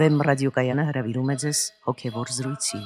Վեմ ռադիոկայանը հրավիրում է ձեզ հոգևոր զրույցի։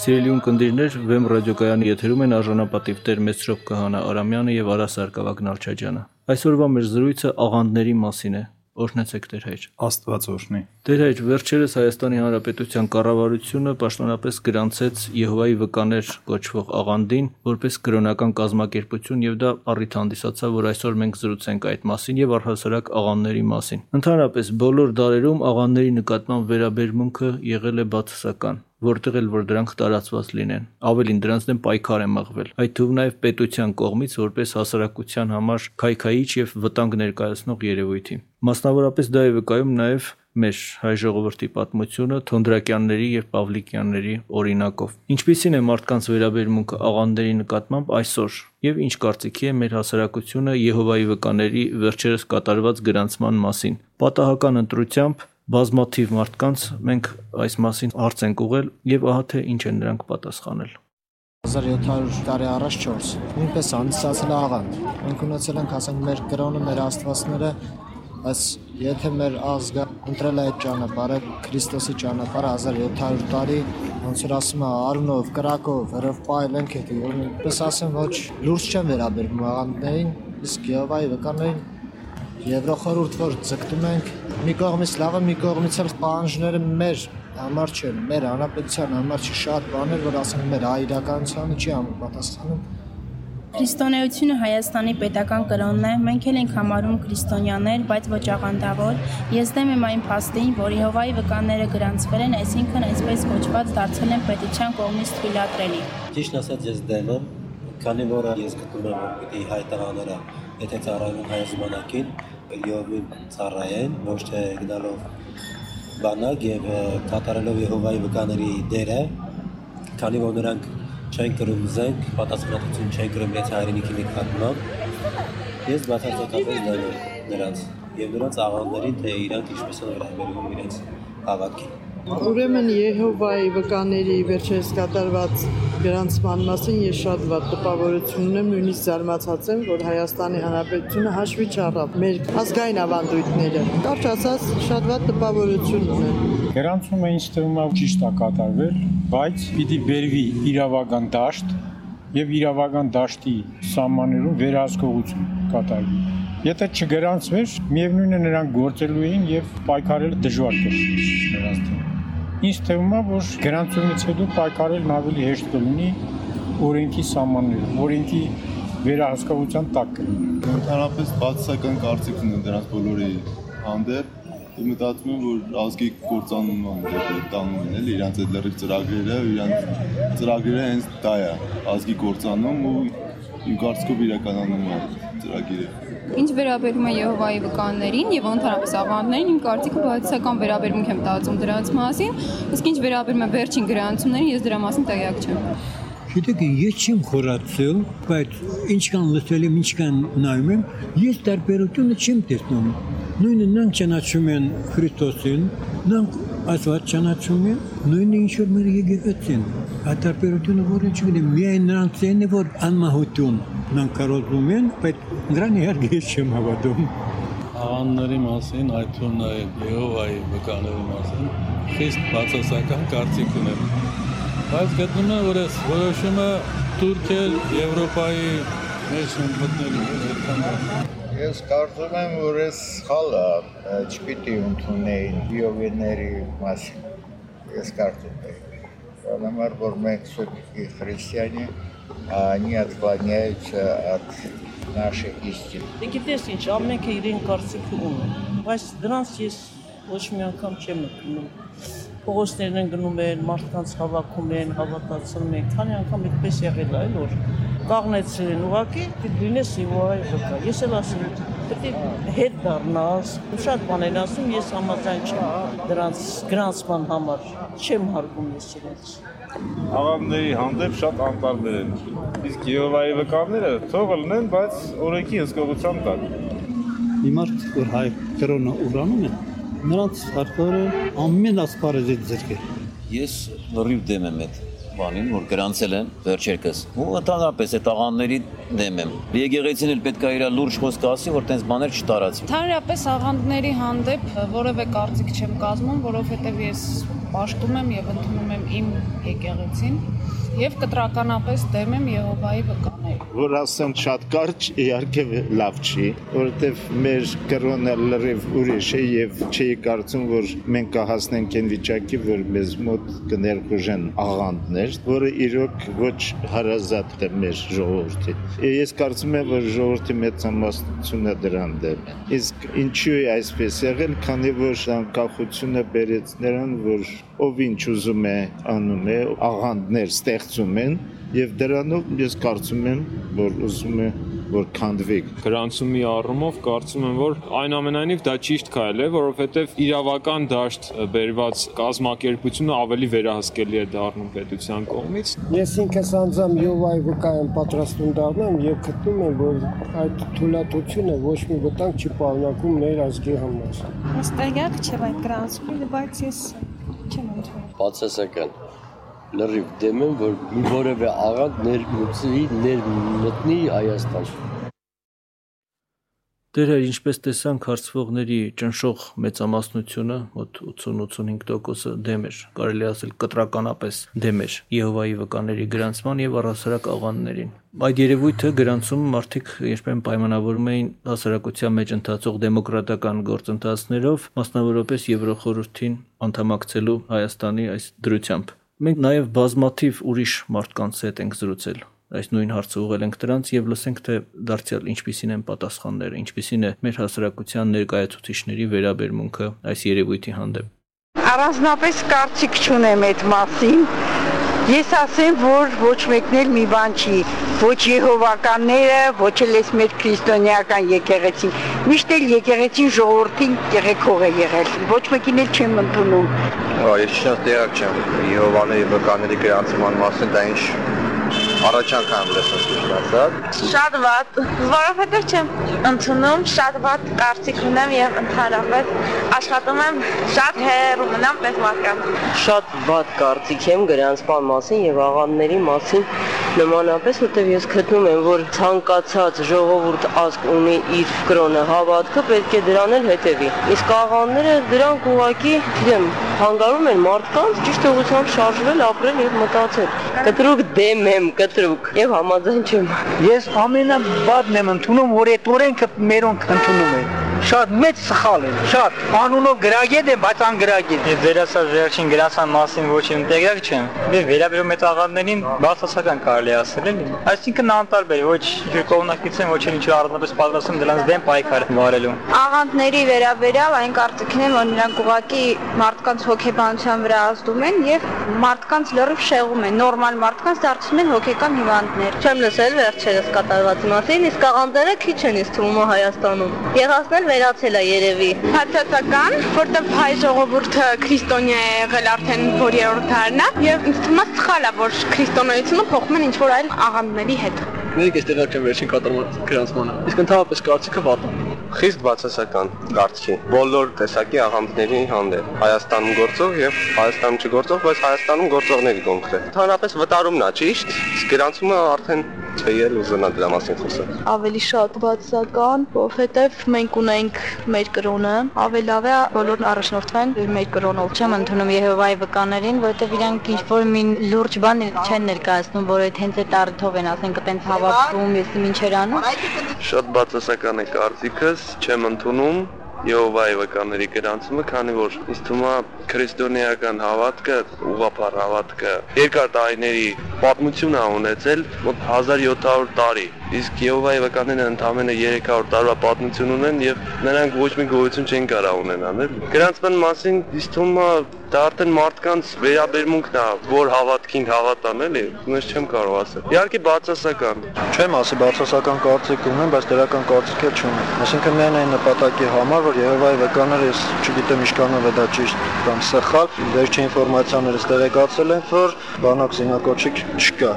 Սիրելի ունկնդիրներ, Վեմ ռադիոկայանի եթերում են արժանապատիվ Տեր Մեսրոպ Կահանա Արամյանը եւ Արա Սարգսակ Նալչաջյանը։ Այսօրվա մեր զրույցը աղանդների մասին է, Օրհնեցեք Տեր հայր։ Աստված օրհնի։ Տեր հայր, վերջերս Հայաստանի Հանրապետության կառավարությունը պաշտոնապես գրանցեց Եհովայի վկաներ կոչվող աղանդին որպես կրոնական կազմակերպություն եւ դա առիթ հանդիսացավ, որ այսօր մենք զրուցենք այդ մասին եւ առհասարակ աղանդների մասին։ Ընդհանրապես բոլոր դարերում աղանդների նկատմամբ վերաբերմունքը եղել է բացասական որտեղ էլ որ դրանք տարածված լինեն։ Ավելին դրանց դեմ պայքար է մղվել։ Այդ թվում նաև պետության կողմից որպես հասարակության համար քայքայիչ եւ վտանգ ներկայացնող երևույթի։ Մասնավորապես դա է վկայում նաև մեր հայ ժողովրդի պատմությունը Թոնդրակյանների եւ Պավլիկյանների օրինակով։ Ինչպիսին է մարդկանց վերաբերմունքը աղանդերի նկատմամբ այսօր եւ ինչ կարծիքի է մեր հասարակությունը Եհովայի վկաների վերջերս կատարված գրանցման մասին։ Պատահական ընտրությամբ բազմաթիվ մարդկանց մենք այս մասին հարց ենք ուղել եւ ահա թե ինչ են նրանք պատասխանել 1700 տարի առաջ 4 նույնպես հանդիսացել աղանդ մենք ունեցել ենք ասենք մեր կրոնը մեր աստվածները բայց եթե մեր ազգը ընտրել է այդ ճանապարհը Քրիստոսի ճանապարհը 1700 տարի ոնց որ ասում է արունով կրակով հրով պայել ենք հետո որպես ասեմ ոչ լուրջ չեն վերաբերվում աղանդներին իսկ Եհովայի վկաներին Եվրոխորհուրդ որ ձգտում ենք մի կողմից լավը, մի կողմից էլ պահանջները մեր համար չեն, մեր հանրապետության համար չի շատ բաներ, որ ասենք մեր հայրականությանը չի համապատասխանում։ Քրիստոնեությունը Հայաստանի պետական կրոնն է։ Մենք էլ ենք համարում քրիստոնյաներ, բայց ոչ աղանդավոր։ Ես դեմ եմ այն փաստին, որ Եհովայի վկաները գրանցվել են, այսինքն այսպես կոչված դարձել են պետության կողմից թույլատրելի։ Ճիշտ ասած ես դեմ եմ, քանի որ ես գտնում եմ, որ պիտի հայ տղաները, եթե ծառայում հայ զմանակին, Եհովին ծառայեն, ոչ թե գնալով բանակ եւ կատարելով Եհովայի վկաների դերը, քանի որ նրանք չեն կրում զենք, պատասխանատվություն չեն կրում իրենց հայրենիքի նկատմամբ։ Ես բացարձակապես դեմ եմ նրանց եւ նրանց աղանդներին, թե իրանք ինչպես են վերաբերվում իրենց հավաքին։ Ուրեմն Եհովայի վկաների վերջերս կատարված գրանցման մասին ես շատ վատ տպավորություն ունեմ, նույնիսկ զարմացած եմ, որ Հայաստանի Հանրապետությունը հաշվի չառավ մեր ազգային ավանդույթները։ Կարճ ասած, շատ վատ տպավորություն ունեմ։ Գրանցումը ինձ թվում է ճիշտ է կատարվել, բայց պիտի բերվի իրավական դաշտ եւ իրավական դաշտի սահմաններում վերահսկողություն կատարվի։ Եթե չգրանցվեր, միևնույնն է նրանք գործելու էին եւ պայքարել դժվար կլիներ նրանց թվում։ Ինչ թվում է, որ գրանցումից հետո պայքարելն ավելի հեշտ կլինի օրենքի սահմաններում, օրենքի վերահսկողության տակ կլինի։ Ընդհանրապես բացասական կարծիք ունեմ դրանց բոլորի հանդեպ Ես մտածում եմ, որ ազգի կործանումը դեպի տանում են էլի իրանց այդ լրիվ ծրագրերը, իրանց ծրագրերը հենց դա է, ազգի կործանում ու իմ կարծիքով իրականանում է ծրագիրը։ Ինչ վերաբերում է Եհովայի վկաններին եւ ընդհանրապես աղանդներին, իմ կարծիքով բացասական վերաբերմունք եմ տածում դրանց մասին, իսկ ինչ վերաբերում է վերջին գրանցումներին, ես դրա մասին տեղյակ չեմ։ Գիտեք, ես չեմ խորացել, բայց ինչքան լսել եմ, ինչքան նայում եմ, ես տարբերությունը չեմ տեսնում։ Նույնը նրանք ճանաչում են Քրիստոսին, նրանք Աստված ճանաչում են, նույնը ինչ որ մեր եկեղեցին։ Այդ տարբերությունը որը չգիտեմ, միայն նրանց են, որ անմահություն նրանք կարողում են, բայց նրան իհարկե չեմ հավատում։ Աղանների մասին, այդ թվում նաև Եհովայի վկաների մասին խիստ բացասական կարծիք ունեմ Բայց գտնում եմ, որ այս որոշումը Թուրքիա Եվրոպայի մեջ մտնելու այդքան Ես կարծում եմ, որ այս խալը չպիտի ընդունեին բիովիների մասին։ Ես կարծում եմ, որ մենք все-таки христиане, они отклоняются от нашей истины։ Գիտես ինչ, ամենքը իրեն կարծիքը ունեն, բայց դրանց ես ոչ մի անգամ չեմ ընդունում։ Փողոցներն են գնում են, մարդկանց հավաքում են, հավատացնում են, քանի անգամ այդպես եղել է, այլ որ կաղնեցել են ուղակի, լինես իվայ վկա։ Ես էլ ասում եմ, պետք է հետ դառնաս։ Շատ բան են ասում, ես համաձայն չեմ դրանց գրանցման համար, չեմ հարգում ես իրենց աղանդների հանդեպ շատ անտարբեր են։ Իսկ Եհովայի վկաները թող լինեն, բայց օրենքի հսկողության տակ։ Հիմա որ հայ կրոնը ուրանում են, նրանց հարկորը ամեն ասպարեզից ձերկել։ Ես լրիվ դեմ եմ այդ բանին, որ գրանցել են վերջերքս։ Ու ընդհանրապես այդ աղանդների դեմ եմ։ Եկեղեցին էլ պետք է իր լուրջ խոսք ասի, որ տենց բաներ չտարածվի։ Ընդհանրապես աղանդների հանդեպ որևէ կարծիք չեմ կազմում, որովհետև ես պաշտում եմ եւ ընդունում եմ իմ եկեղեցին եւ կտրականապես դեմ եմ Եհովայի վկաների։ Որ ասեմ շատ կարճ, իհարկե լավ չի, որովհետեւ մեր կրոնը լրիվ ուրիշ է եւ չի կարծում, որ մենք կհասնենք այն վիճակի, որ մեզ մոտ կներխուժեն աղանդներ, որը իրոք ոչ հարազատ է մեր ժողովրդի։ Ես կարծում եմ, որ ժողովրդի մեծամասնությունը դրան դեմ է։ Իսկ ինչու է այսպես եղել, քանի որ անկախությունը բերեց նրան, որ ով ինչ ուզում է անում է, աղանդներ ստեղծում են եւ դրանով ես կարծում եմ, որ ուզում է որ քանդվի։ Գրանցումի առումով կարծում եմ, որ այնուամենայնիվ դա ճիշտ քայլ է, որովհետև իրավական դաշտ բերված կազմակերպությունը ավելի վերահսկելի է դառնում պետության կողմից։ Ես ինքս անձամ Յովայի վկայեմ պատրաստում դառնամ եւ գտնում եմ, որ այդ թույլատությունը ոչ մի վտանգ չի պարունակում մեր ազգի համար։ տեղյակ չեմ այդ գրանցումից, բայց ես չեմ ընդունում։ Բացասական լրիվ դեմ եմ, որ մի որևէ աղանդ ներմուծի, ներմտնի Հայաստան։ Դերեր ինչպես տեսանք հարցվողների ճնշող մեծամասնությունը, մոտ 80-85%-ը դեմ էր, կարելի ասել կտրականապես դեմ էր Եհովայի վկաների գրանցման եւ առասարակ աղաններին։ Այդ երևույթը գրանցում մարդիկ երբեմն պայմանավորում էին հասարակության մեջ ընթացող դեմոկրատական գործընթացներով, մասնավորապես Եվրոխորհրդին անդամակցելու Հայաստանի այս դրությամբ։ Մենք նաև բազմաթիվ ուրիշ մարդկանց հետ ենք զրուցել այս նույն հարցը ուղղել ենք դրանց եւ լսենք թե դարձյալ ինչպիսին են պատասխանները, ինչպիսին է մեր հասարակության ներկայացուցիչների վերաբերմունքը այս երևույթի հանդեպ։ Առանձնապես կարծիք չունեմ այդ մասին։ Ես ասեմ, որ ոչ մեկն էլ մի բան չի, ոչ Եհովականները, ոչ էլ էս մեր քրիստոնեական եկեղեցին։ Միշտ էլ եկեղեցին ժողովրդին եղեքող է եղել։ Ոչ մեկին էլ չեմ ընդունում։ Հա, ես շատ տեղակ չեմ Եհովաների վկաների գրանցման մասին, դա ինչ առաջ անգամ լսում ճիշտ ասած։ Շատ վատ, որովհետև չեմ ընդունում, շատ վատ կարծիք ունեմ եւ ընդհանրապես աշխատում եմ շատ հեռու մնամ պես մարդկանց։ Շատ վատ կարծիք եմ գրանցման մասին եւ աղանների մասին նմանապես, որտեղ ես գտնում եմ, որ ցանկացած ժողովուրդ ազգ ունի իր կրոնը հավատքը, պետք է դրան էլ հետևի։ Իսկ աղանները դրանք ուղակի, գիտեմ, հանգարում են մարդկանց ճիշտ ուղղությամբ շարժվել, ապրել եւ մտածել։ Կտրուկ դեմ եմ, կտրուկ եւ համաձայն չեմ։ Ես ամենաբադն եմ ընդունում, որ այդ օրենքը մերոնք ընդունում են շատ մեծ սխալ է, շատ անունով գրագետ է, բայց անգրագետ։ Ես վերասար վերջին գրասան մասին ոչինչ տեղյակ չեմ։ Դե վերաբերում այդ աղանդներին բացասական կարելի ասել էլի։ Այսինքն անտարբեր, ոչ կողմնակից են, ոչ էլ ինչ առանձնապես պատրաստում դրանց դեմ պայքար վարելու։ Աղանդների վերաբերյալ այն կարծիքն է, որ նրանք ուղակի մարդկանց հոգեբանության վրա ազդում են եւ մարդկանց լրիվ շեղում են, նորմալ մարդկանց դարձնում են հոգեկան հիվանդներ։ Չեմ լսել վերջերս կատարված մասին, իսկ աղանդերը քիչ են իսկ թվում Հայաստանում։ Եղածն վերացել է երևի։ Հացածական, որտեղ հայ ժողովուրդը քրիստոնյա է եղել արդեն 4-րդ դարն է եւ ինձ թվում է սխալ է, որ քրիստոնեությունը փոխում են ինչ-որ այլ աղանդների հետ։ Մենք այստեղ արկեմ վերջին կատարման գրանցմանը։ Իսկ ընդհանրապես կարծիքը վատ է։ Խիստ բացասական կարծիքի բոլոր տեսակի աղանդների հանդեպ Հայաստանում գործող եւ Հայաստանում չգործող, բայց Հայաստանում գործողների կոնկրետ։ Ընդհանրապես վտարումն է, ճիշտ։ Իսկ գրանցումը արդեն չել ուզենա դրա մասին խոսել։ Ավելի շատ բացասական, որովհետև մենք ունենք մեր կրոնը, ավելի լավ է բոլորն առաջնորդվեն մեր կրոնով։ Չեմ ընդունում Եհովայի վկաներին, որովհետև իրանք ինչ որ մի լուրջ բան չեն ներկայացնում, որ այդ հենց այդ առիթով են, ասենք, այտենց հավաքվում, ես ինչեր անում։ Շատ բացասական է կարծիքս, չեմ ընդունում Եհովայի վկաների գրանցումը, քանի որ ինձ թվում է քրիստոնեական հավատքը, ուղղափառ հավատքը երկար տարիների պատմություն ունեցել, մոտ 1700 տարի իսկ Եհովայի վկաները ընդամենը 300 տարվա պատմություն ունեն եւ նրանք ոչ մի գոյություն չեն կարող ունենալ, էլ։ Գրանցման մասին իս թվում է դա արդեն մարդկանց վերաբերմունքն է, որ հավատքին հավատան, էլի, ես չեմ կարող ասել։ Իհարկե բացասական։ Չեմ ասի բացասական կարծիք ունեմ, բայց դրական կարծիք էլ չունեմ։ Այսինքն միայն այն նպատակի համար, որ Եհովայի վկաները ես չգիտեմ ինչքանով է դա ճիշտ կամ սխալ, վերջին ինֆորմացիաներից տեղեկացել են, որ բանակ զինակոչիկ չկա։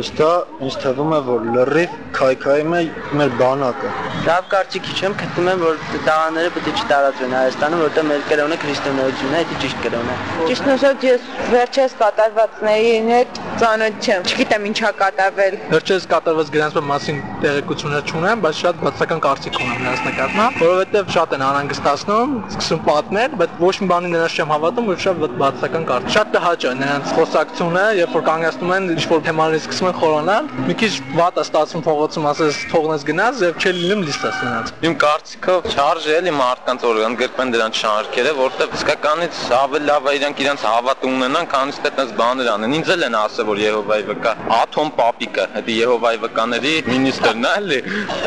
Ըստ դա ինձ թվում է, որ լրիվ քայքայում է մեր բանակը։ Լավ կարծիքի չեմ, գտնում եմ, որ տաղաները պետք է չտարածվեն Հայաստանում, որտեղ մեր կրոնը քրիստոնեությունն է, դա ճիշտ կրոն է։ Ճիշտն ասած, ես վերջերս կատարվածների հետ ծանոթ չեմ։ Չգիտեմ ինչա կատարվել։ Վերջերս կատարված գրանցման մասին տեղեկություններ չունեմ, բայց շատ բացական կարծիք ունեմ նրանց նկատմամբ, որովհետև շատ են անհանգստացնում, սկսում պատմել, բայց ոչ մի բանի նրանց չեմ հավատում, որ շատ բացական կարծիք։ Շատ տհաճ է նրանց խոսակցությունը, երբ որ կանգնեցնում են ինչ-որ թեմաների սկսում են խորանալ, մի քիչ վատ է ստացվում փողոցում, ասես թողնես գնաս եւ չէ լինում լիստես նրանց։ Իմ կարծիքով չարժե էլի մարդկանց օրգան գրկեն դրանց շարքերը, որտեղ իսկականից ավելի լավ է իրանք իրանց հավատում ունենան, քանից թե այդպես բաներ անեն։ Ինձ էլ են ասել, որ Եհովայի վկա Աթոմ Պապիկը, դա Եհովայի վկաների մինիստրն է, էլի։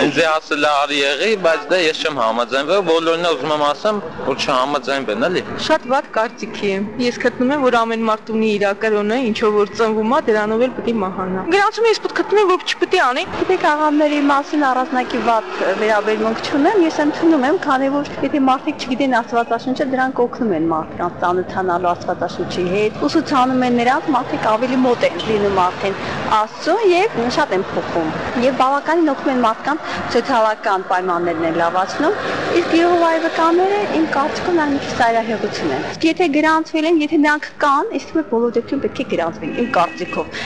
Ինձ է ասել արի եղի, բայց դե ես չեմ համաձայնվել, բոլորն է ուզում եմ ասեմ, որ չհամաձայնվեն, էլի։ Շատ վատ կարծիքի եմ։ Ես գտնում եմ, որ ամեն մարդ ունի իր կրոնը, ինչով որ ծնվում է, դրանով էլ պետք է մահանա։ Գրանցում ես պետք գտնում որ չպետք է անի։ Գիտեք, աղամների մասին առանձնակի վատ վերաբերմունք չունեմ, ես ընդունում եմ, քանի որ եթե մարդիկ չգիտեն Աստվածաշունչը, դրանք օգնում են մարդկանց ծանոթանալու Աստվածաշունչի հետ, ուսուցանում են նրանց, մարդիկ ավելի մոտ են լինում արդեն Աստծուն եւ շատ են փոխում։ Եվ բավականին օգնում են մարդկանց սոցիալական պայմաններն են լավացնում, իսկ Եհովայի վկաները իմ կարծիքով նա մի քիչ ծայրահեղություն են։ Իսկ եթե գրանցվել են, եթե նրանք կան, իսկ մեր բոլոր դեպքում պետք է գրանցվեն իմ կարծիքով։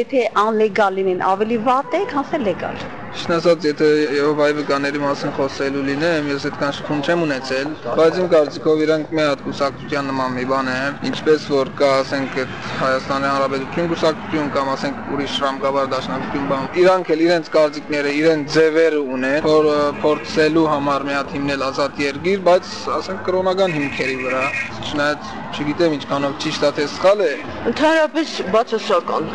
Եթե անլեգալ լինեն, ավելի վատ է, քան թե God. Ճիշտ ասած, եթե Եհովայի վկաների մասին խոսելու լինեմ, ես այդքան շփում չեմ ունեցել, բայց իմ կարծիքով իրանք մի հատ կուսակցության նման մի բան է, ինչպես որ կա, ասենք, այդ Հայաստանի Հանրապետություն կուսակցություն կամ ասենք ուրիշ շրամկաբար դաշնակցություն բան։ Իրանք էլ իրենց կարծիքները, իրենց ձևերը ունեն, որ փորձելու համար մի հատ հիմնել ազատ երկիր, բայց ասենք կրոնական հիմքերի վրա։ Չնայած չգիտեմ ինչքանով ճիշտ է թե սխալ է։ Ընդհանրապես բացասական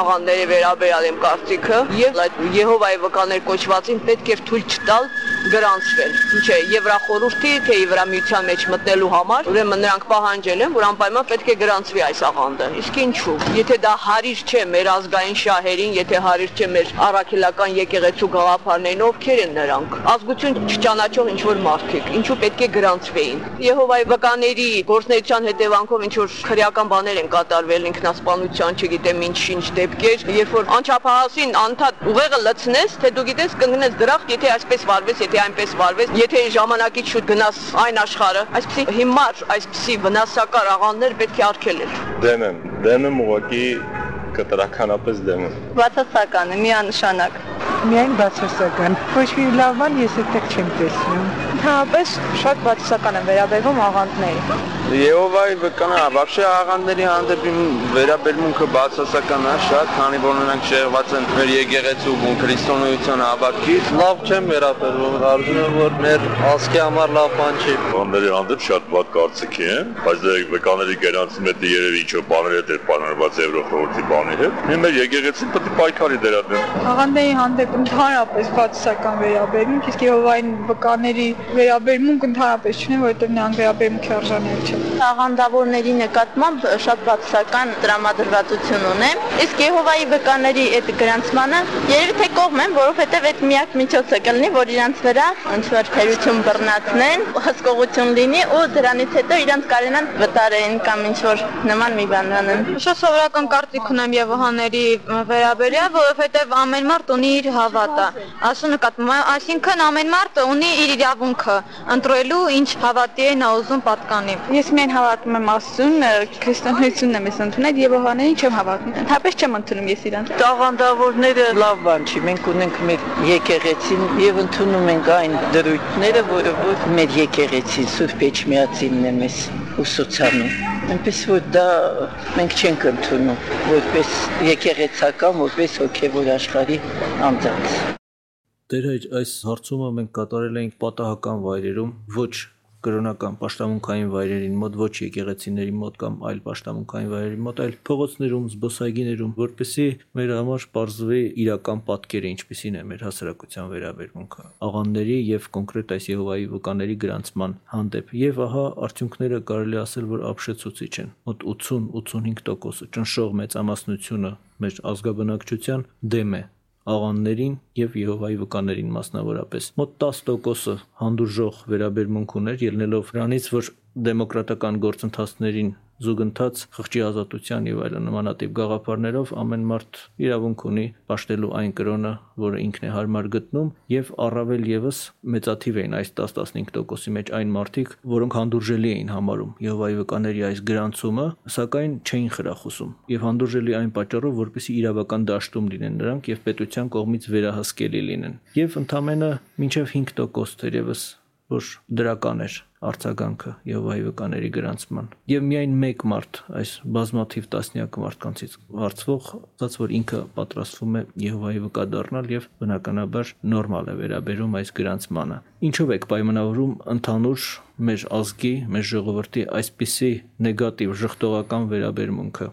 աղանների վերաբերյալ իմ կարծիքը եւ այդ Եհովայի վկաներ կոչվածին պետք է թույլ չտալ գրանցվել։ Ինչ է Եվրախորհրդի թե Եվրամիության մեջ մտնելու համար, ուրեմն նրանք պահանջել են, որ անպայման պետք է գրանցվի այս աղանդը։ Իսկ ինչու։ Եթե դա հարիր չէ մեր ազգային շահերին, եթե հարիր չէ մեր առաքելական եկեղեցու գաղափարներին, ովքեր են նրանք։ Ազգություն չճանաչող ինչ որ մարդիկ, ինչու պետք է գրանցվեին։ Եհովայի վկաների գործնեության հետևանքով ինչ որ քրեական բաներ են կատարվել ինքնասպանության, չգիտեմ ինչ-ինչ դեպքեր, երբ որ անչափահասին անդադ ուղեղը լցնես, թե դու գիտես կընկնես դրախտ, եթե այսպես վարվես, եթե այնպես վարվես, եթե ժամանակից շուտ գնաս այն աշխարհը, այսպեսի հիմար, այսպեսի վնասակար աղաններ պետք է արգելել։ Դեմ եմ, դեմ եմ ուղղակի կտրականապես դեմ եմ։ Բացասական է, միանշանակ միայն բացասական։ Ոչ մի լավ բան ես այդտեղ չեմ տեսնում։ Ընդհանրապես շատ բացասական եմ վերաբերվում աղանդների։ Եհովայի վկնա, բավարշե աղանդների հանդեպ իմ վերաբերմունքը բացասական է շատ, քանի որ նրանք շեղված են մեր եկեղեցու ու քրիստոնեության հավաքից։ Լավ չեմ վերաբերվում, արժում է որ մեր ասկի համար լավ բան չի։ Աղանդների հանդեպ շատ բաց կարծիքի եմ, բայց դե վկաների գերանցի մեջ երևի ինչ բաներ է դեր բանարված Եվրոխորհրդի բանի հետ։ Մեր եկեղեցին պետք է պայքարի դերանեն։ Աղանդների հանդեպ ընդհանրապես բացասական վերաբերմունք, իսկ Եհովային վկաների վերաբերմունք ընդհանրապես չունեն, որովհետև նրանք վերաբերմունքի արժաններ չեն։ Աղանդավորների նկատմամբ շատ բացասական տրամադրվածություն ունեմ, իսկ Եհովայի վկաների այդ գրանցմանը երևի թե կողմ եմ, որովհետև այդ միակ միջոցը կլինի, որ իրանց վրա ինչ որ թերություն բռնացնեն, հսկողություն լինի ու դրանից հետո իրանց կարենան վտարեն կամ ինչ որ նման մի բան անեն։ Շատ սովորական կարծիք ունեմ Եհովաների վերաբերյալ, որովհետև ամեն մարդ ունի իր հավատը։ Ասու նկատում եմ, այսինքն ամեն մարդ ունի իր իրավունքը ընտրելու ինչ հավատի է նա ուզում պատկանի։ Ես միայն հավատում եմ Աստծուն, քրիստոնեությունն եմ ես ընդունել, Եհովաներին չեմ հավատում։ Ընդհանրապես չեմ ընդունում ես իրան։ Տաղանդավորները լավ բան չի։ Մենք ունենք մեր եկեղեցին եւ ընդունում ենք այն դրույթները, որը որ մեր եկեղեցին Սուրբ Էջմիածինն է մեզ ուսուցանում։ Այնպես որ դա մենք չենք ընդունում որպես եկեղեցական, որպես հոգևոր աշխարհի անձանց։ Դեր այս հարցումը մենք կատարել էինք պատահական վայրերում, ոչ կրոնական պաշտամունքային վայրերին մոտ, ոչ եկեղեցիների մոտ կամ այլ պաշտամունքային վայրերի մոտ, այլ փողոցներում, զբոսայգիներում, որպեսզի մեր համար բարձվի իրական պատկերը, ինչպիսին է մեր հասարակության վերաբերմունքը աղանների եւ կոնկրետ այս Եհովայի վկաների գրանցման հանդեպ։ Եվ ահա արդյունքները կարելի ասել, որ ապշեցուցիչ են։ Մոտ 80-85% ճնշող մեծամասնությունը մեր ազգաբնակչության դեմ է աղաններին եւ Եհովայի վկաներին մասնավորապես։ Մոտ 10%-ը հանդուրժող վերաբերմունք ուներ, ելնելով նրանից, որ դեմոկրատական գործընթացներին զուգընթաց խղճի ազատության եւ այլն նմանատիպ գաղափարներով ամեն մարդ իրավունք ունի պաշտելու այն կրոնը, որը ինքն է հարմար գտնում եւ առավել եւս մեծաթիվ էին այս 10-15%-ի մեջ այն մարդիկ, որոնք հանդուրժելի էին համարում Եհովայի վկաների այս գրանցումը, սակայն չէին խրախուսում եւ հանդուրժելի այն պատճառով, որպեսզի իրավական դաշտում լինեն նրանք եւ պետության կողմից վերահսկելի լինեն։ Եվ ընդամենը մինչև 5% թերևս որ դրական էր արձագանքը Եհովայի վկաների գրանցման։ Եվ միայն մեկ մարդ այս բազմաթիվ տասնյակ մարդկանցից հարցվող, ասաց որ ինքը պատրաստվում է Եհովայի վկա դառնալ եւ բնականաբար նորմալ է վերաբերում այս գրանցմանը։ Ինչով եք պայմանավորում ընդհանուր մեր ազգի, մեր ժողովրդի այսպիսի նեգատիվ ժխտողական վերաբերմունքը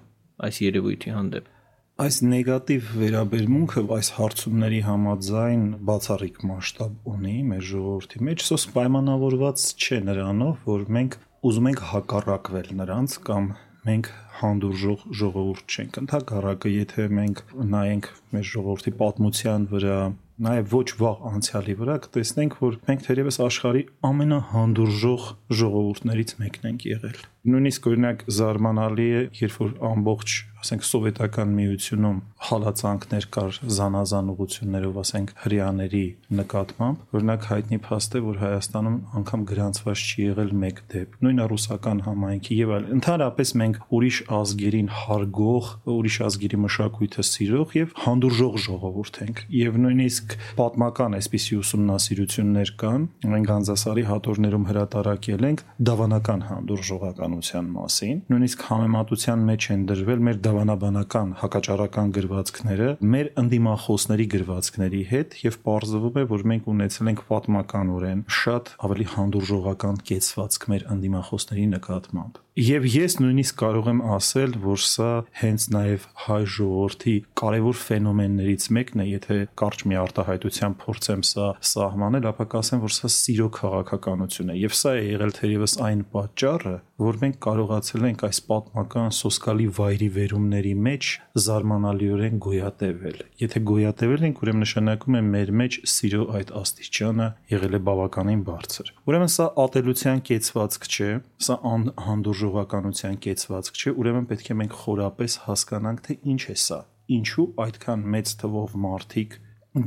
այս երևույթի հանդեպ։ Այս նեգատիվ վերաբերմունքը այս հարցումների համաձայն բացառիկ մասշտաբ ունի մեր ժողովրդի մեջ, սոս պայմանավորված չէ նրանով, որ մենք ուզում ենք հակառակվել նրանց կամ մենք հանդուրժող ժողովուրդ չենք։ Ընդհակառակը, եթե մենք նայենք մեր ժողովրդի պատմության վրա, նաև ոչ վաղ անցյալի վրա կտեսնենք, որ մենք թերևս աշխարհի ամենահանդուրժող ժողովուրդներից մեկն ենք եղել նույնիսկ օրինակ զարմանալի է, երբ որ ամբողջ ասենք սովետական միությունում հալածանքներ կար զանազան ուղություններով, ասենք հрьяաների նկատմամբ, օրինակ հայտնի փաստ է, որ Հայաստանում անգամ գրանցված չի եղել մեկ դեպք։ Նույն ռուսական համայնքի եւ այլ։ Ընդհանրապես մենք ուրիշ ազգերին հարգող, ուրիշ ազգերի մշակույթը սիրող եւ հանդուրժող ժողովուրդ ենք։ Եվ նույնիսկ պատմական այսպիսի ուսումնասիրություններ կան։ Մենք Գանձասարի հատորներում հրատարակել ենք դավանական հանդուրժողական հանդուրժողականության մասին։ Նույնիսկ համեմատության մեջ են դրվել մեր դավանաբանական հակաճարական գրվածքները մեր ընդդիմախոսների գրվածքների հետ եւ ողջվում է որ մենք ունեցել ենք պատմականորեն շատ ավելի հանդուրժողական կեցվածք մեր ընդդիմախոսների նկատմամբ Եվ ես նույնիսկ կարող եմ ասել, որ սա հենց նաև հայ ժողովրդի կարևոր ֆենոմեններից մեկն է, եթե կարճ մի արտահայտությամբ փորձեմ սա սահմանել, ապա կասեմ, որ սա սիրո քաղաքականություն է։ Եվ սա է եղել թերևս այն պատճառը, որ մենք կարողացել ենք այս պատմական սոսկալի վայրի վերումների մեջ զարմանալիորեն գոյատևել։ Եթե գոյատևել ենք, ուրեմն նշանակում է մեր մեջ սիրո այդ աստիճանը եղել է բավականին բարձր։ Ուրեմն սա ատելության կեցվածք չէ, սա հանդուրժ հաջողականության կեցվածք չէ, ուրեմն պետք է մենք խորապես հասկանանք, թե ինչ է սա։ Ինչու այդքան մեծ թվով մարդիկ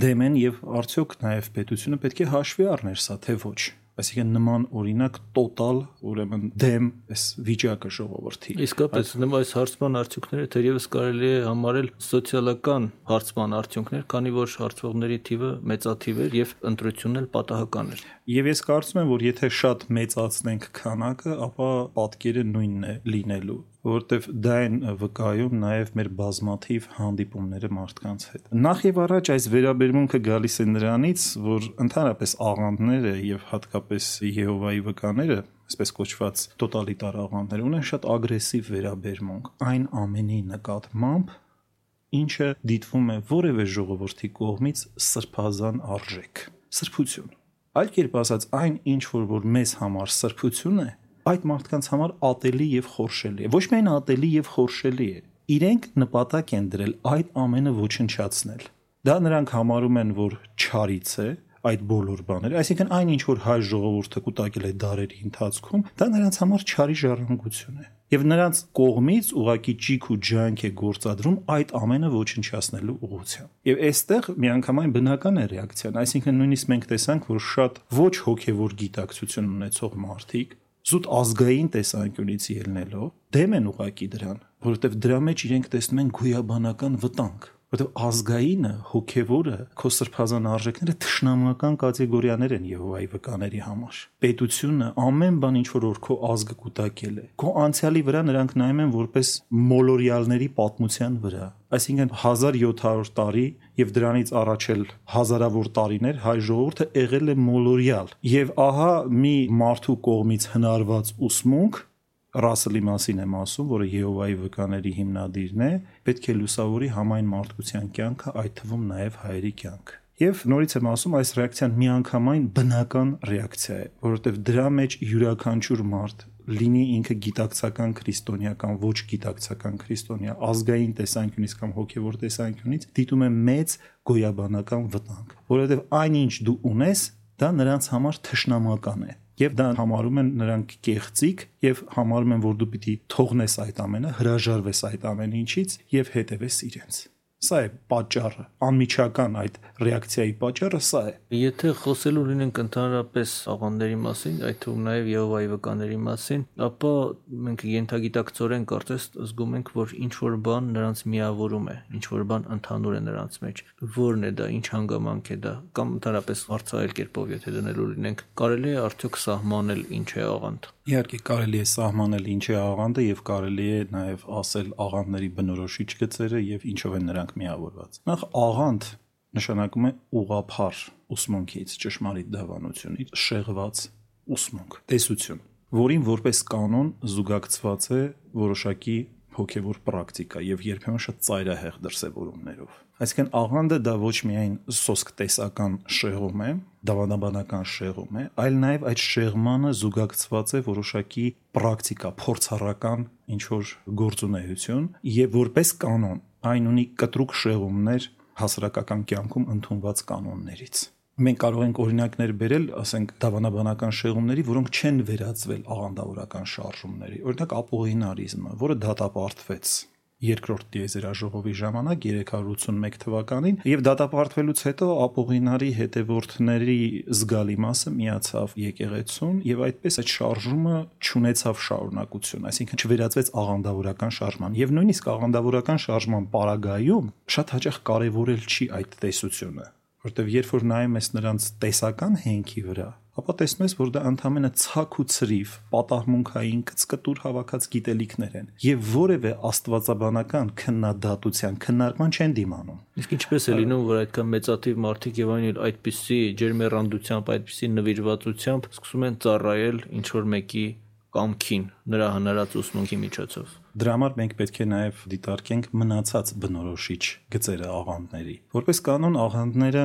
դեմ են եւ արդյոք նաեւ պետությունը պետք է հաշվի առներ սա, թե ոչ այսինքն նման օրինակ տոտալ ուրեմն դեմ այս վիճակը ժողովրդի իսկապես նույն այս հարցման արդյունքները թերևս կարելի է համարել սոցիալական հարցման արդյունքներ քանի որ հարցվողների թիվը մեծաթիվ էր եւ ընտրությունն էլ պատահական էր եւ ես կարծում եմ որ եթե շատ մեծացնենք քանակը ապա պատկերը նույնն է լինելու որովհետև դա են վկայում նաև մեր բազմաթիվ հանդիպումները մարդկանց հետ։ Նախ եւ առաջ այս վերաբերմունքը գալիս է նրանից, որ ընդհանրապես աղանդները եւ հատկապես Եհովայի վկաները այսպես կոչված տոտալիտար աղանդներ ունեն շատ ագրեսիվ վերաբերմունք այն ամենի նկատմամբ ինչը դիտվում է որևէ ժողովրդի կողմից սրբազան արժեք սրբություն այլ կերպ ասած այն ինչ որ որ մեզ համար սրբություն է այդ մարդկանց համար ատելի եւ խորշելի է։ Ոչ միայն ատելի եւ խորշելի է, իրենք նպատակ են դրել այդ ամենը ոչնչացնել։ Դա նրանք համարում են, որ չարից է, այդ բոլոր բաները, այսինքն այն ինչ որ հայ ժողովուրդը կուտակել է դարերի ընթացքում, դա նրանց համար չարի ժառանգություն է։ Եվ նրանց կողմից ուղակի ճիք ու ջանք է գործադրում այդ ամենը ոչնչացնելու ուղղությամբ։ Եվ այստեղ միանգամայն բնական է ռեակցիան, այսինքն նույնիսկ մենք տեսանք, որ շատ ոչ հոգևոր գիտակցություն ունեցող մարդիկ զուտ ազգային տեսանկյունից ելնելով դեմ են ուղակի դրան, որովհետև դրա մեջ իրենք տեսնում են գույաբանական վտանգ որտեղ ազգայինը, հոգևորը, քո սրբազան արժեքները թշնամական կատեգորիաներ են Եհովայի վկաների համար։ Պետությունը ամեն բան ինչ որ քո ազգը կուտակել է։ Քո անցյալի վրա նրանք նայում են որպես մոլորյալների պատմության վրա, այսինքն 1700 տարի եւ դրանից առաջ էլ հազարավոր տարիներ հայ ժողովուրդը եղել է մոլորյալ եւ ահա մի մարդու կողմից հնարված ուսմունք Ռասելի մասին եմ ասում, որը Եհովայի վկաների հիմնադիրն է, պետք է լուսավորի համայն մարդկության կյանքը, այդ թվում նաև հայերի կյանքը։ Եվ նորից եմ ասում, այս ռեակցիան միանգամայն բնական ռեակցիա է, որովհետև դրա մեջ յուրաքանչյուր մարդ լինի ինքը գիտակցական քրիստոնյա կամ ոչ գիտակցական քրիստոնյա, ազգային տեսանկյունից կամ հոգևոր տեսանկյունից դիտում է մեծ գոյաբանական վտանգ, որովհետև այնինչ դու ունես, դա նրանց համար թշնամական է եւ դա համարում են նրանք կեղծիկ եւ համարում են որ դու պիտի թողնես այդ ամենը, հրաժարվես այդ ամեն ինչից եւ հետեւես իրենց։ Սա է պատճառը, անմիջական այդ ռեակցիայի պատճառը սա է։ Եթե խոսելու լինենք ընդհանրապես աղանդերի մասին, այդ թվում նաև Եհովայի վկաների մասին, ապա մենք ենթագիտակցորեն կարծես զգում ենք, որ ինչ որ բան նրանց միավորում է, ինչ որ բան ընդհանուր է նրանց մեջ։ Որն է դա, ինչ հանգամանք է դա, կամ ընդհանրապես հարցայել կերպով եթե դնելու լինենք, կարելի է արդյոք սահմանել ինչ է աղանդ։ Իհարկե կարելի է սահմանել ինչ է աղանդը եւ կարելի է նաեւ ասել աղանդների բնորոշիչ գծերը եւ ինչով են նրանք միավորված։ Նախ աղանդ նշանակում է ուղափառ ուսմունքից, ճշմարիտ դավանությունից շեղված ուսմունք, տեսություն, որին որպես կանոն զուգակցված է որոշակի հոգևոր պրակտիկա եւ երբեմն շատ ծայրահեղ դրսևորումներով։ Այսինքն աղանդը դա ոչ միայն սոսկ տեսական շեղում է, դավանաբանական շեղում է, այլ նաև այդ շեղմանը զուգակցված է որոշակի պրակտիկա, փորձառական ինչ որ գործունեություն եւ որպես կանոն այն ունի կտրուկ շեղումներ հասարակական կյանքում ընդունված կանոններից մենք կարող ենք օրինակներ բերել, ասենք դավանաբանական շեղումների, որոնք չեն վերածվել աղանդավորական շարժումների։ Օրինակ ապողինարիզմը, որը դատապարտվեց երկրորդ դիեզերաժողովի ժամանակ 381 թվականին եւ դատապարտվելուց հետո ապողինարի հետևորդների զգալի մասը միացավ եկեղեցուն եւ այդպես այդ շարժումը ճանաչավ շարունակություն, այսինքն չվերածվեց աղանդավորական շարժման եւ նույնիսկ աղանդավորական շարժման պարագայում շատ հաճախ կարեւորել չի այդ տեսությունը որտեվ երբ որ նայում ես նրանց տեսական հենքի վրա, ապա տեսնում ես, որ դա ընդհանրապես ցակ ու ծրիվ, պատահմունքային կծկտուր հավաքած գիտելիքներ են եւ որևէ աստվածաբանական քննադատության քննարկման չեն դիմանում։ Իսկ ինչպես է լինում, որ այդքան մեծաթիվ մարդիկ եւ այն այդպիսի ջերմեռանդությամբ, այդպիսի նվիրվածությամբ սկսում են ծառայել ինչ որ մեկի կամքին նրա հնարած ուսմունքի միջոցով։ Դրա համար մենք պետք է նաև դիտարկենք մնացած բնորոշիչ գծերը աղանդների։ Որպես կանոն աղանդները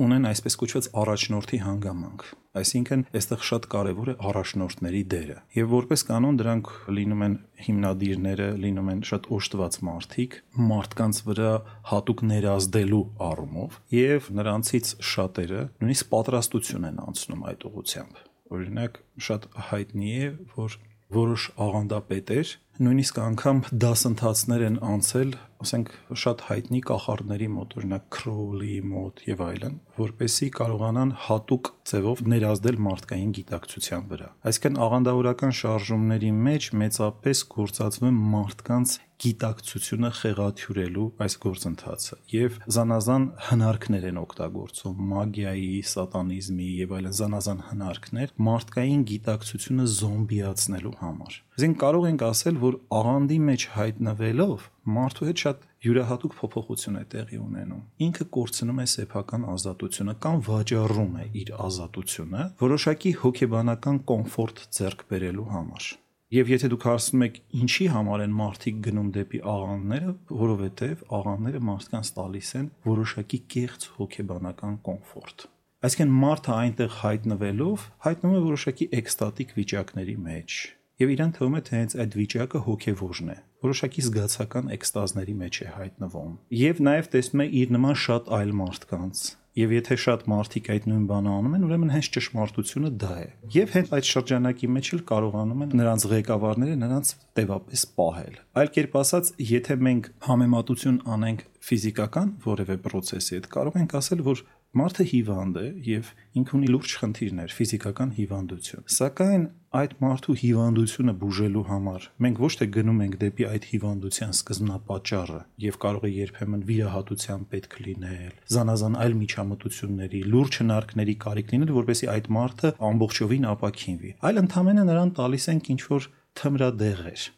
ունեն այսպես կոչված առաջնորդի հանգամանք։ Այսինքն, այստեղ շատ կարևոր է առաջնորդների դերը։ Եվ որպես կանոն դրանք լինում են հիմնադիրները, լինում են շատ օժտված մարդիկ, մարդկանց վրա հատուկ ներազդելու առումով, եւ նրանցից շատերը նույնիսկ պատրաստություն են անցնում այդ ուղությամբ։ Օրինակ, շատ հայտնի է, որ որոշ աղանդապետեր նույնիսկ անգամ դասընթացներ են անցել, ասենք շատ հայտնի կախարդների մոտ, օրինակ Քրոուլի մոտ եւ այլն, որպեսի կարողանան հատուկ ձևով ներազդել մարդկային գիտակցության վրա։ Այսինքն աղանդավորական շարժումների մեջ մեծապես գործածվում մարդկանց գիտակցությունը խեղաթյուրելու այս գործընթացը եւ զանազան հնարքներ են օգտագործում մագիայի, սատանիզմի եւ այլն զանազան հնարքներ մարդկային գիտակցությունը զոմբիացնելու համար։ Այսինքն կարող ենք ասել, որ աղանդի մեջ հայտնվելով մարդու հետ շատ յուրահատուկ փոփոխություն է տեղի ունենում։ Ինքը կորցնում է սեփական ազատությունը կամ վաճառում է իր ազատությունը որոշակի հոգեբանական կոմֆորտ ձեռք բերելու համար։ Եվ եթե դուք հարցնում եք ինչի համար են մարդիկ գնում դեպի աղանները, որովհետև աղանները մարդկանց տալիս են որոշակի կեղծ հոգեբանական կոմֆորտ։ Այսինքն մարդը այնտեղ հայտնվելով հայտնում է որոշակի էկստատիկ վիճակների մեջ եւ իրան թվում է թե հենց այդ վիճակը հոգեվորն է որոշակի զգացական էկստազների մեջ է հայտնվում եւ նաեւ տեսնում է իր նման շատ այլ մարդկանց Եվ եթե շատ մարդիկ այդ նույն բանը անում են, ուրեմն հենց ճշմարտությունը դա է։ Եվ հենց այդ շրջանակի մեջ էլ կարողանում են նրանց ղեկավարները նրանց տևապես պահել։ Այլ կերպ ասած, եթե մենք համեմատություն անենք ֆիզիկական որևէ process-ի հետ, կարող ենք ասել, որ Մարդը հիվանդ է եւ ինքը ունի լուրջ խնդիրներ, ֆիզիկական հիվանդություն։ Սակայն այդ մարդու հիվանդությունը բուժելու համար մենք ոչ թե գնում ենք դեպի այդ հիվանդության սկզբնապատճառը եւ կարող է երբեմն վիրահատության պետք լինել, զանազան այլ միջամտությունների, լուրջ հնարքների կարիք լինել, որովհետեւ այդ մարդը ամբողջովին ապակինվի։ Այլ ընդհանրապես նրան տալիս ենք ինչ որ թմրադեղեր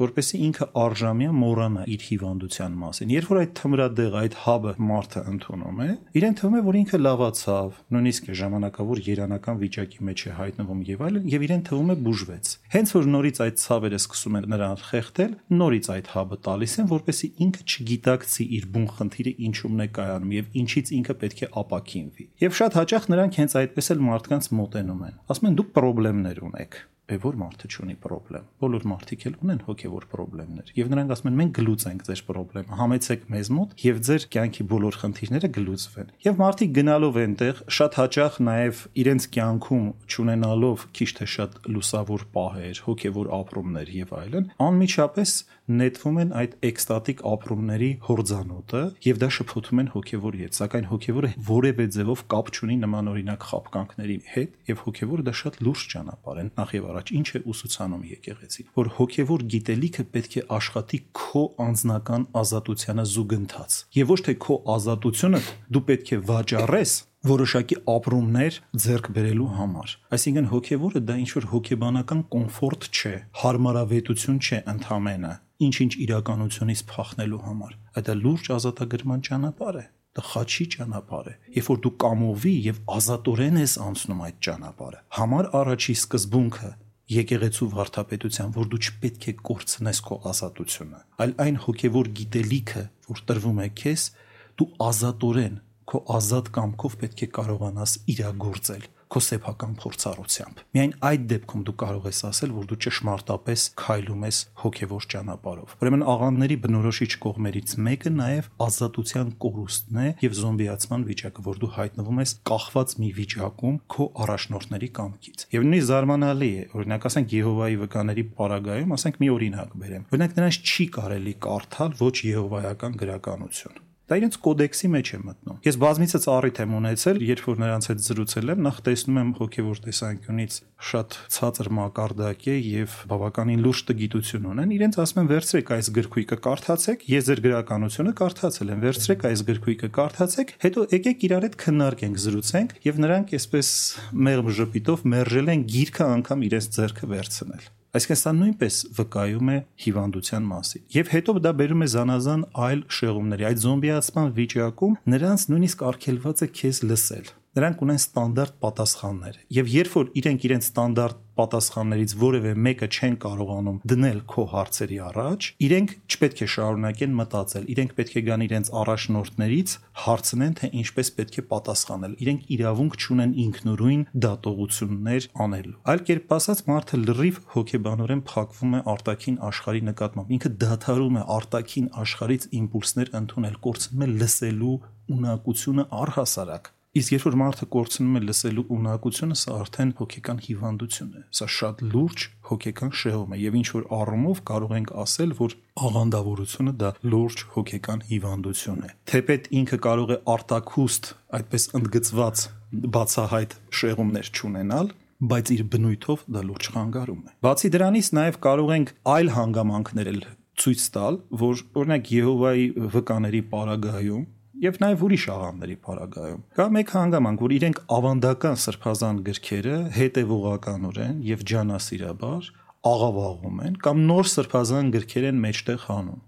որպեսզի ինքը արժամյա մոռանա իր հիվանդության մասին։ Երբ որ այդ թմրադեղ, այդ հաբը մարդը ընդունում է, իրեն թվում է, որ ինքը լավացավ, նույնիսկ ժամանակավոր երանական վիճակի մեջ է հայտնվում եւ այլն, եւ իրեն թվում է բուժվեց։ Հենց որ նորից այդ ցավերը սկսում են նրան խեղդել, նորից այդ հաբը տալիս են, որպեսզի ինքը չգիտակցի իր բուն խնդիրը ինչումն է կայանում եւ ինչից ինքը պետք է ապակինվի։ Եվ շատ հաճախ նրանք հենց այդպես էլ մարդկանց մոտենում են։ Ասում են դուք խնդիրներ ունեք որ մարդը չունի խնդրեմ։ Բոլոր մարդիկ էլ ունեն հոգևոր խնդիրներ, եւ նրանք ասում են մենք գլուծենք ձեր խնդրեմը, համեցեք մեզ մոտ եւ ձեր կյանքի բոլոր խնդիրները գլուծվեն։ Եվ մարդիկ գնալով այնտեղ շատ հաճախ նաեւ իրենց կյանքում ճանենալով քիչ թե շատ լուսավոր պահեր, հոգևոր ապրումներ եւ այլն, անմիջապես նետվում են այդ էկստատիկ ապրումների հորձանոթը եւ դա շփոթում են հոգևոր հետ, սակայն հոգևորը որևէ ձևով կապ չունի նմանօրինակ խապկանքների հետ եւ հոգևորը դա շատ լուրջ ճանապարհ են նախ եւ առաջ ինչ է ուսուցանում եկեղեցին որ հոգևոր գիտելիքը պետք է աշխատի քո անձնական ազատությանը զուգընթաց եւ ոչ թե քո ազատությունը դու պետք է վաճառես որոշակի ապրումներ ձեռք բերելու համար։ Այսինքն հոգևորը դա ինչ որ հոգեբանական կոմֆորտ չէ, հարմարավետություն չէ ընդհանրապես, ինչ-ինչ իրականությունից փախնելու համար։ Դա լուրջ ազատագրման ճանապարհ է դա խաչի ճանապարհ է երբ որ դու կամովի եւ ազատորեն ես անցնում այդ ճանապարհը համար առաջի սկզբունքը եկեղեցու վարդապետության որ դու չպետք է կորցնես քո ազատությունը այլ այն հոգեվոր գիտելիքը որ տրվում է քեզ դու ազատորեն քո ազատ կամքով պետք է կարողանաս իրագործել քո սեփական փորձառությամբ։ Միայն այդ դեպքում դու կարող ես ասել, որ դու ճշմարտապես քայլում ես հոգևոր ճանապարհով։ Ուրեմն աղանդների բնորոշիչ կողմերից մեկը նաև ազատության կորուստն է եւ զոմբիացման վիճակը, որ դու հայտնվում ես կախված մի վիճակում քո առաջնորդների կամքից։ Եվ նույնիսկ զարմանալի է, օրինակ ասենք Եհովայի վկաների պարագայում, ասենք մի օրինակ բերեմ։ Օրինակ նրանց չի կարելի կարդալ ոչ եհովայական գրականություն Դա իրենց կոդեքսի մեջ է մտնում։ Ես բազմիցս առիթ եմ ունեցել, երբ որ նրանց հետ զրուցել եմ, նախ տեսնում եմ հոգևոր տեսանկյունից շատ ցածր մակարդակ է եւ բավականին լուրջ տգիտություն ունեն։ Իրենց ասում եմ վերցրեք այս գրքույկը կարդացեք, ես ձեր գրականությունը կարդացել եմ, վերցրեք այս գրքույկը կարդացեք, հետո եկեք իրար հետ քննարկենք, զրուցենք եւ նրանք այսպես մեղմ ժպիտով մերժել են գիրքը անգամ իրենց ձեռքը վերցնել։ Այսինքն սա նույնպես վկայում է հիվանդության մասին։ Եվ հետո դա բերում է զանազան այլ շեղումների։ Այդ զոմբիացման վիճակում նրանց նույնիսկ արգելված է քեզ լսել նրանք ունեն ստանդարտ պատասխաններ եւ երբ որ իրենք իրենց ստանդարտ պատասխաններից որևէ մեկը չեն կարողանում դնել քո հարցերի առաջ, իրենք չպետք է շարունակեն մտածել, իրենք պետք է գան իրենց առաջնորդներից հարցնեն, թե ինչպես պետք է պատասխանել։ Իրենք իրավունք չունեն ինքնուրույն դատողություններ անելու։ Այլ կերպ ասած, մարդը լրիվ հոգեբանորեն փակվում է արտաքին աշխարհի նկատմամբ։ Ինքը դադարում է արտաքին աշխարից իմպուլսներ ընդունել, կորցնում է լսելու ունակությունը առհասարակ Իսկ երբ որ մարդը կորցնում է լսելու ունակությունը, սա արդեն հոգեկան հիվանդություն է։ Սա շատ լուրջ հոգեկան շեղում է եւ ինչ որ առումով կարող ենք ասել, որ աղանդավորությունը դա լուրջ հոգեկան հիվանդություն է։ Թեպետ ինքը կարող է արտակուստ, այդպես ընդգծված բացահայտ շեղումներ չունենալ, բայց իր բնույթով դա լուրջ խանգարում է։ Բացի դրանից նաև կարող ենք այլ հանգամանքներ ցույց տալ, որ օրինակ Եհովայի վկաների պարագայում եւ նաեւ ուրիշ աղանդերի параգայում։ Կա մեկ հանգամանք, որ իրենք ավանդական սրբազան գրքերը հետևողականորեն եւ ջանասիրաբար աղավաղում են կամ նոր սրբազան գրքեր են մեջտեղ հանում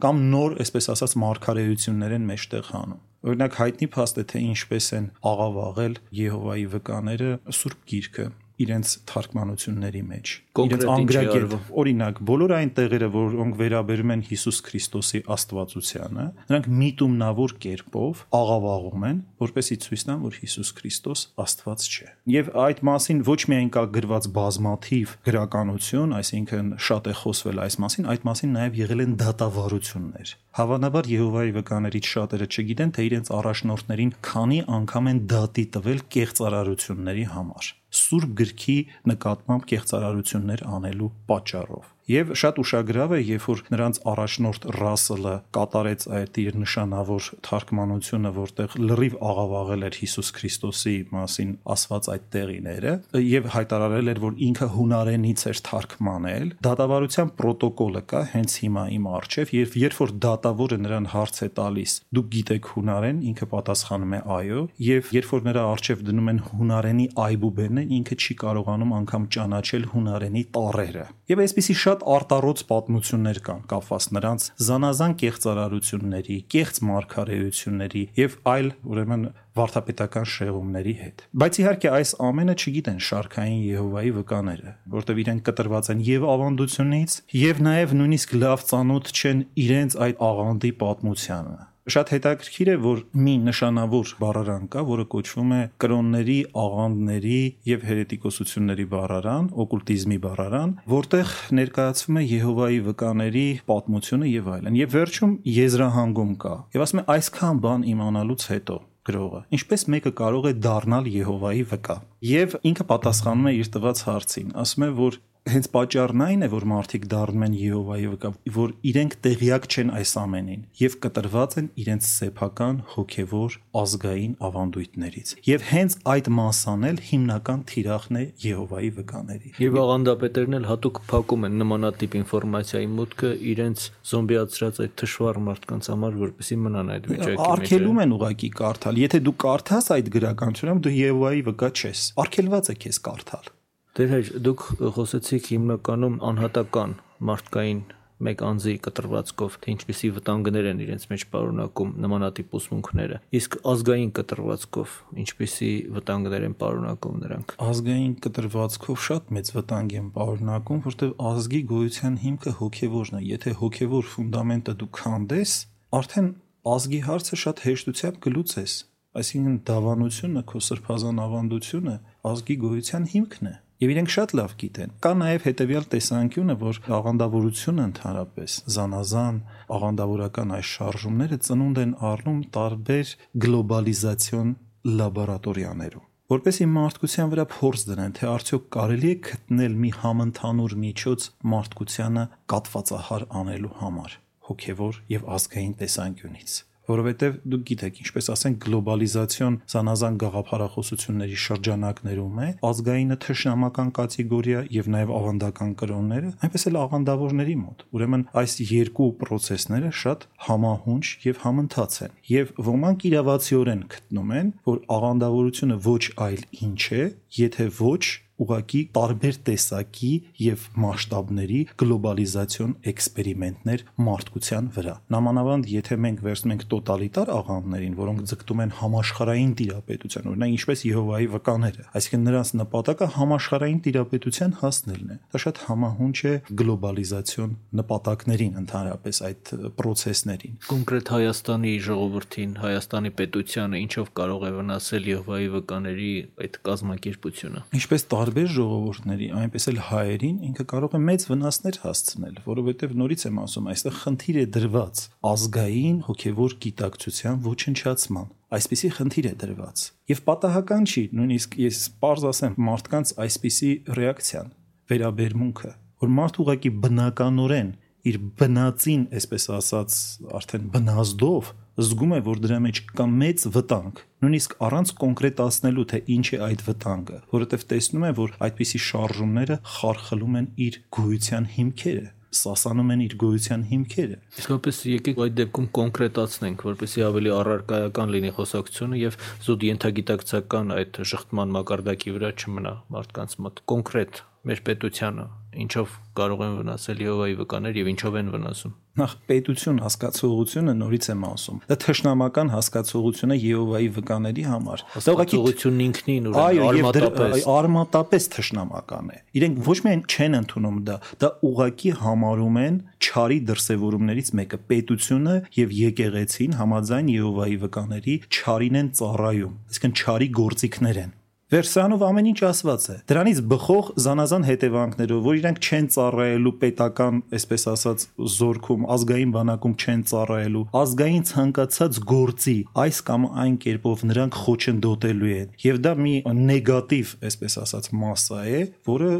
կամ նոր, այսպես ասած, մարգարեություններ են մեջտեղ հանում։ Օրինակ հայտնի փաստ է թե ինչպես են աղավաղել Եհովայի վկաները Սուրբ Գիրքը իրենց թարգմանությունների մեջ իրենց անգրագետ օրինակ բոլոր այն տեղերը որոնք վերաբերում են Հիսուս Քրիստոսի աստվածությանը նրանք միտումնավոր կերպով աղավաղում են որպեսի ցույց տան որ Հիսուս Քրիստոս աստված չէ եւ այդ մասին ոչ միայն կա գրված բազմաթիվ գրականություն այսինքն շատ է խոսվել այս մասին այդ մասին նաեւ եղել են դատավարություններ Հավանաբար Եհովայի վկաներից շատերը չգիտեն, թե իրենց առաջնորդներին քանի անգամ են դատի տվել կեղծարարությունների համար սուրբ գրքի նկատմամբ կեղծարարություններ անելու պատճառով Եվ շատ ուշագրավ է, երբ որ նրանց առաջնորդ Ռասելը կատարեց այդ իր նշանավոր թարգմանությունը, որտեղ լրիվ աղավաղել էր Հիսուս Քրիստոսի մասին ասված այդ տեղիները եւ հայտարարել էր, որ ինքը հունարենից էր թարգմանել, դատավարության պրոտոկոլը կա հենց հիմա իմ առջև, եւ երբ որ դատավորը նրան հարց է տալիս, դուք գիտեք հունարեն, ինքը պատասխանում է այո, եւ երբ որ նրա առջև դնում են հունարենի այբուբենը, ինքը չի կարողանում անգամ ճանաչել հունարենի տառերը։ Եվ այսպիսի շատ շատ արտառոց պատմություններ կան կապված նրանց զանազան կեղծարարությունների, կեղծ մարգարեությունների եւ այլ ուրեմն վարդապետական շեղումների հետ։ Բայց իհարկե այս ամենը չգիտեն շարքային Եհովայի վկաները, որտեղ իրենք կտրված են եւ ավանդությունից, եւ նաեւ նույնիսկ լավ ծանոթ չեն իրենց այդ աղանդի պատմությանը Շատ հետաքրքիր է, որ մի նշանավոր բառարան կա, որը կոչվում է կրոնների, աղանդների եւ հերետիկոսությունների բառարան, օկուլտիզմի բառարան, որտեղ ներկայացվում է Եհովայի վկաների պատմությունը եւ այլն։ Եվ վերջում եզրահանգում կա։ Եվ ասում է այսքան բան իմանալուց հետո գրողը ինչպես մեկը կարող է դառնալ Եհովայի վկա եւ ինքը պատասխանում է իր տված հարցին ասում է որ հենց պատճառն այն է, որ մարդիկ դառնում են Եհովայի վկա, որ իրենք տեղյակ չեն այս ամենին եւ կտրված են իրենց սեփական հոգեվոր ազգային ավանդույթներից։ Եւ հենց այդ մասան էլ հիմնական թիրախն է Եհովայի վկաների։ Եվ աղանդապետերն էլ հատուկ փակում են նմանատիպ ինֆորմացիայի մուտքը իրենց զոմբիացրած այդ թշվառ մարդկանց համար, որպեսզի մնան այդ վիճակի մեջ։ Արկելում են ուղակի կարդալ։ Եթե դու կարդաս այդ գրականությունը, դու Եհովայի վկա չես։ Արկելված է քեզ կարդալ։ Դեր հայր դուք խոսեցիք հիմնականում անհատական մարդկային մեկ անձի կտրվածքով, թե ինչպիսի վտանգներ են իրենց մեջ պարունակում նմանատիպ ուսմունքները։ Իսկ ազգային կտրվածքով ինչպիսի վտանգներ են պարունակում նրանք։ Ազգային կտրվածքով շատ մեծ վտանգ են պարունակում, որտեղ ազգի գոյության հիմքը հոգևորն է։ Եթե հոգևոր ֆունդամենտը դու քանդես, արդեն ազգի հարցը շատ հեշտությամբ կլուծես։ Այսինքն դավանությունը, քո սրբազան ավանդությունը ազգի գոյության հիմքն է։ Եվ իրենք շատ լավ գիտեն։ Կա նաև հետևյալ տեսանկյունը, որ աղանդավորությունը ընդհանրապես զանազան աղանդավորական այս շարժումները ծնունդ են առնում տարբեր գլոբալիզացիոն լաբորատորիաներում որպեսի մարդկության վրա փորձ դնեն, թե արդյոք կարելի է գտնել մի համընդհանուր միջոց մարդկությանը կատվածահար անելու համար, հոգևոր եւ ազգային տեսանկյունից որովհետև դուք գիտեք, ինչպես ասենք, գլոբալիզացիոն զանազան գաղափարախոսությունների շրջանակներում է, ազգայինը թշնամական կատեգորիա եւ նաեւ ավանդական կրոնները, այնպես էլ աղանդավորների մոտ։ Ուրեմն այս երկու process-ները շատ համահունչ եւ համընթաց են։ Եվ ոմանք իրավացիորեն գտնում են, որ աղանդավորությունը ոչ այլ ինչ է, եթե ոչ ուղակի տարբեր տեսակի եւ մասշտաբների գլոբալիզացիոն էքսպերիմենտներ մարդկության վրա։ Նամանավանդ եթե մենք վերցնում ենք տոտալիտար աղանդներին, որոնք ձգտում են համաշխարային տիրապետության, օրինակ ինչպես Եհովայի վկաները, այսինքն նրանց նպատակը համաշխարային տիրապետության հասնելն է։ Դա շատ համահունչ է գլոբալիզացիոն նպատակներին ընդհանրապես այդ process-ներին։ Կոնկրետ Հայաստանի ժողովրդին, Հայաստանի պետությանը ինչով կարող է վնասել Եհովայի վկաների այդ կազմակերպությունը։ Ինչպես տար տարբեր ժողովուրդների, այնպես էլ հայերին ինքը կարող է մեծ վնասներ հասցնել, որովհետև նորից եմ ասում, այստեղ խնդիր է դրված ազգային հոգևոր գիտակցության ոչնչացման այսպիսի խնդիր է դրված եւ պատահական չի նույնիսկ ես པարզ ասեմ մարդկանց այսպիսի ռեակցիան վերաբերմունքը որ մարդ ուղակի բնականորեն իր բնածին, այսպես ասած, արդեն բնազդով զգում է, որ դրա մեջ կա մեծ վտանգ, նույնիսկ առանց կոնկրետացնելու, թե ինչ է այդ վտանգը, որովհետև տեսնում է, որ այդպիսի շարժումները խարխլում են իր գոյության հիմքերը սասանում են իր գոյության հիմքերը։ Իսկապես եկեք այդ դեպքում կոնկրետացնենք, որպեսզի ավելի առարկայական լինի խոսակցությունը եւ զուտ ենթագիտակցական այդ շղթման մակարդակի վրա չմնա մարդկանց մոտ։ Կոնկրետ մեր պետությանը ինչով կարող են վնասել Եհովայի վկաներ եւ ինչով են վնասում։ Նախ պետություն հասկացողությունը նորից եմ ասում։ Դա թշնամական հասկացողությունը Եհովայի վկաների համար։ Հասկացողությունն ինքնին ուրեմն արմատապես արմատապես թշնամական է։ Իրենք ոչ միայն չեն ընդունում դա, դա ուղակի համարում են չարի դրսևորումներից մեկը պետությունը եւ եկեղեցին համաձայն Եհովայի վկաների չարին են ծառայում։ Այսինքն չարի գործիքներ են Վերսանով ամեն ինչ ասված է։ Դրանից բխող զանազան հետևանքներով, որ իրենք չեն ծառայելու պետական, այսպես ասած, զորքում, ազգային բանակում չեն ծառայելու, ազգային ցանկացած գործի այս կամ այն կերպով նրանք խոչընդոտելու են։ Եվ դա մի նեգատիվ, այսպես ասած, մասսա է, որը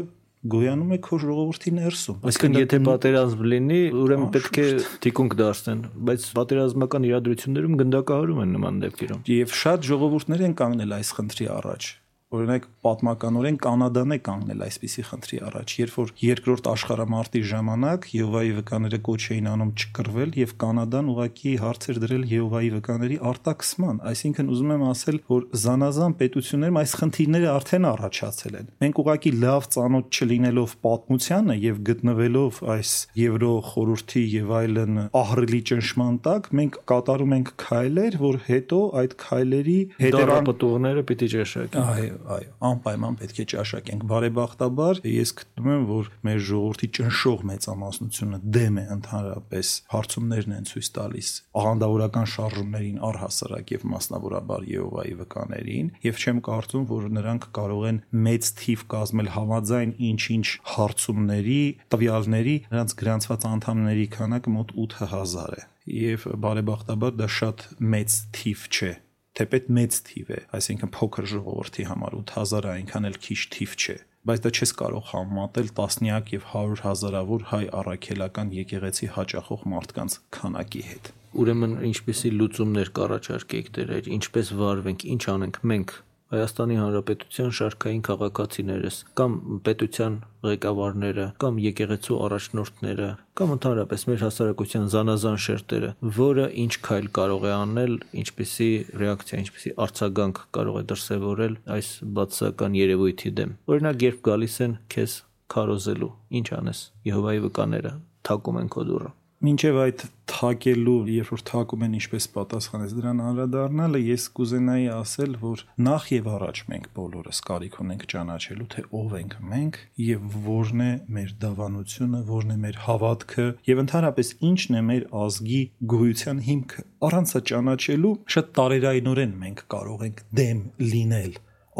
գոյանում է քո ժողովրդի ներսում։ Այսինքն եթե պատերազմ լինի, ուրեմն պետք է թիկունք դարձնեն, բայց պատերազմական իրադրություններում գնդակահարում են նման դեպքերում։ Եվ շատ ժողովուրդներ են կանգնել այս խնդրի առաջ օրինակ պատմականորեն Կանադան է կանգնել այսպիսի խնդրի առաջ, երբ որ երկրորդ աշխարհամարտի ժամանակ Եհովայի վկաները կոչ էին անում չկրվել եւ Կանադան ուղակի հարցեր դրել Եհովայի վկաների արտաքսման, այսինքն ուզում եմ ասել, որ զանազան պետություններում այս խնդիրները արդեն առաջացել են։ Մենք ուղակի լավ ծանոթ չլինելով պատմությանը եւ գտնվելով այս Եվրո խորհրդի եւ այլն ահռելի ճնշման տակ, մենք կատարում ենք քայլեր, որ հետո այդ քայլերի հետևանքները պիտի ճաշակեն։ Այո, այո, անպայման պետք է ճաշակենք։ Բարեբախտաբար ես գտնում եմ, որ մեր ժողովրդի ճնշող մեծամասնությունը դեմ է ընդհանրապես հարցումներն են ցույց տալիս աղանդավորական շարժումներին առհասարակ եւ մասնավորաբար Եհովայի վկաներին, եւ չեմ կարծում, որ նրանք կարող են մեծ թիվ կազմել համաձայն ինչ-ինչ հարցումների, տվյալների, նրանց գրանցված անդամների քանակը մոտ 8000 է եւ բարեբախտաբար դա շատ մեծ թիվ չէ թեպետ մեծ թիվ է, այսինքն փոքր ժողովրդի համար 8000 այնքան էլ քիչ թիվ չէ բայց դա չես կարող համատել տասնյակ եւ 100 հազարավոր հայ առաքելական եկեղեցի հաճախող մարդկանց քանակի հետ։ Ուրեմն ինչպեսի լուծումներ կառաջարկեիք դերեր, ինչպես վարվենք, ինչ անենք մենք Հայաստանի Հանրապետության շարքային քաղաքացիներս կամ պետության ղեկավարները կամ եկեղեցու առաջնորդները կամ ընդհանրապես մեր հասարակության զանազան շերտերը, որը ինչ քայլ կարող է անել, ինչպիսի ռեակցիա, ինչպիսի արձագանք կարող է դրսևորել այս բացասական երևույթի դեմ։ Օրինակ, երբ գալիս են քեզ քարոզելու, ինչ անես։ Եհովայի վկաները թակում են քո դուռը Մինչև այդ թակելու, երբ որ թակում են ինչպես պատասխանես դրան անդրադառնալը, ես կուզենայի ասել, որ նախ եւ առաջ մենք բոլորս կարիք ունենք ճանաչելու, թե ով ենք մենք եւ որն է մեր դավանությունը, որն է մեր հավատքը եւ ընդհանրապես ինչն է մեր ազգի գոյության հիմքը։ Առանց ճանաչելու շատ տարերայնորեն մենք կարող ենք դեմ լինել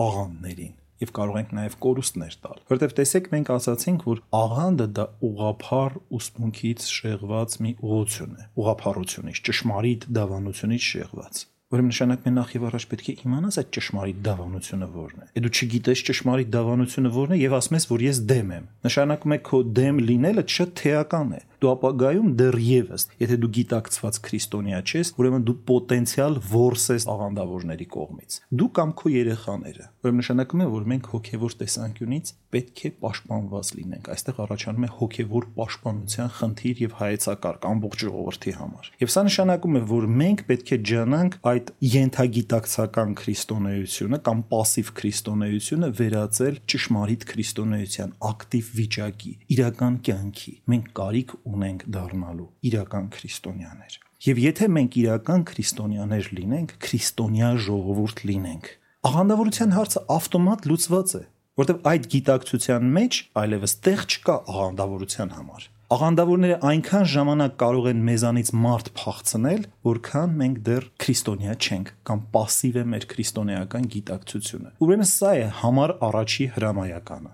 աղանդներին եւ կարող ենք նաեւ կորուստներ տալ։ Որտեւ տեսեք մենք ասացինք, որ աղանդը դա ուղափառ ուսմունքից շեղված մի ուղություն է, ուղափառությունից, ճշմարիտ դավանությունից շեղված։ Ուրեմն նշանակում է նախ եւ առաջ պետք է իմանաս այդ ճշմարիտ դավանությունը որն է։ Եթե դու չգիտես ճշմարիտ դավանությունը որն է եւ ասում ես, որ ես դեմ եմ, նշանակում է քո դեմ լինելը շատ թեական է դու ապագայում դեռևս, եթե դու գիտակցված քրիստոնյա ես, ուրեմն դու պոտենցիալ որս ես աղանդավորների կողմից։ Դու կամ քո երեխաները։ Ուրեմն նշանակում է, որ մենք հոգևոր տեսանկյունից պետք է պաշտպանված լինենք։ Այստեղ առաջանում է հոգևոր պաշտպանության խնդիր եւ հայեցակարգ ամբողջ ժողովրդի համար։ Եվ սա նշանակում է, որ մենք պետք է ջանանք այդ յենթագիտակցական քրիստոնեությունը կամ пассив քրիստոնեությունը վերածել ճշմարիտ քրիստոնեության ակտիվ վիճակի, իրական կյանքի։ Մենք կարիք ունենք դառնալու իրական քրիստոնյաներ։ Եվ եթե մենք իրական քրիստոնյաներ լինենք, քրիստոնյա ժողովուրդ լինենք, աղանդավորության հարցը ավտոմատ լուծված է, որտեղ այդ գիտակցության մեջ այլևս տեղ չկա աղանդավորության համար։ Աղանդավորները այնքան ժամանակ կարող են մեզանից մարդ փախցնել, որքան մենք դեռ քրիստոնյա չենք կամ пассив է մեր քրիստոնեական գիտակցությունը։ Ուրեմն սա է համար առաջի հրամայականը։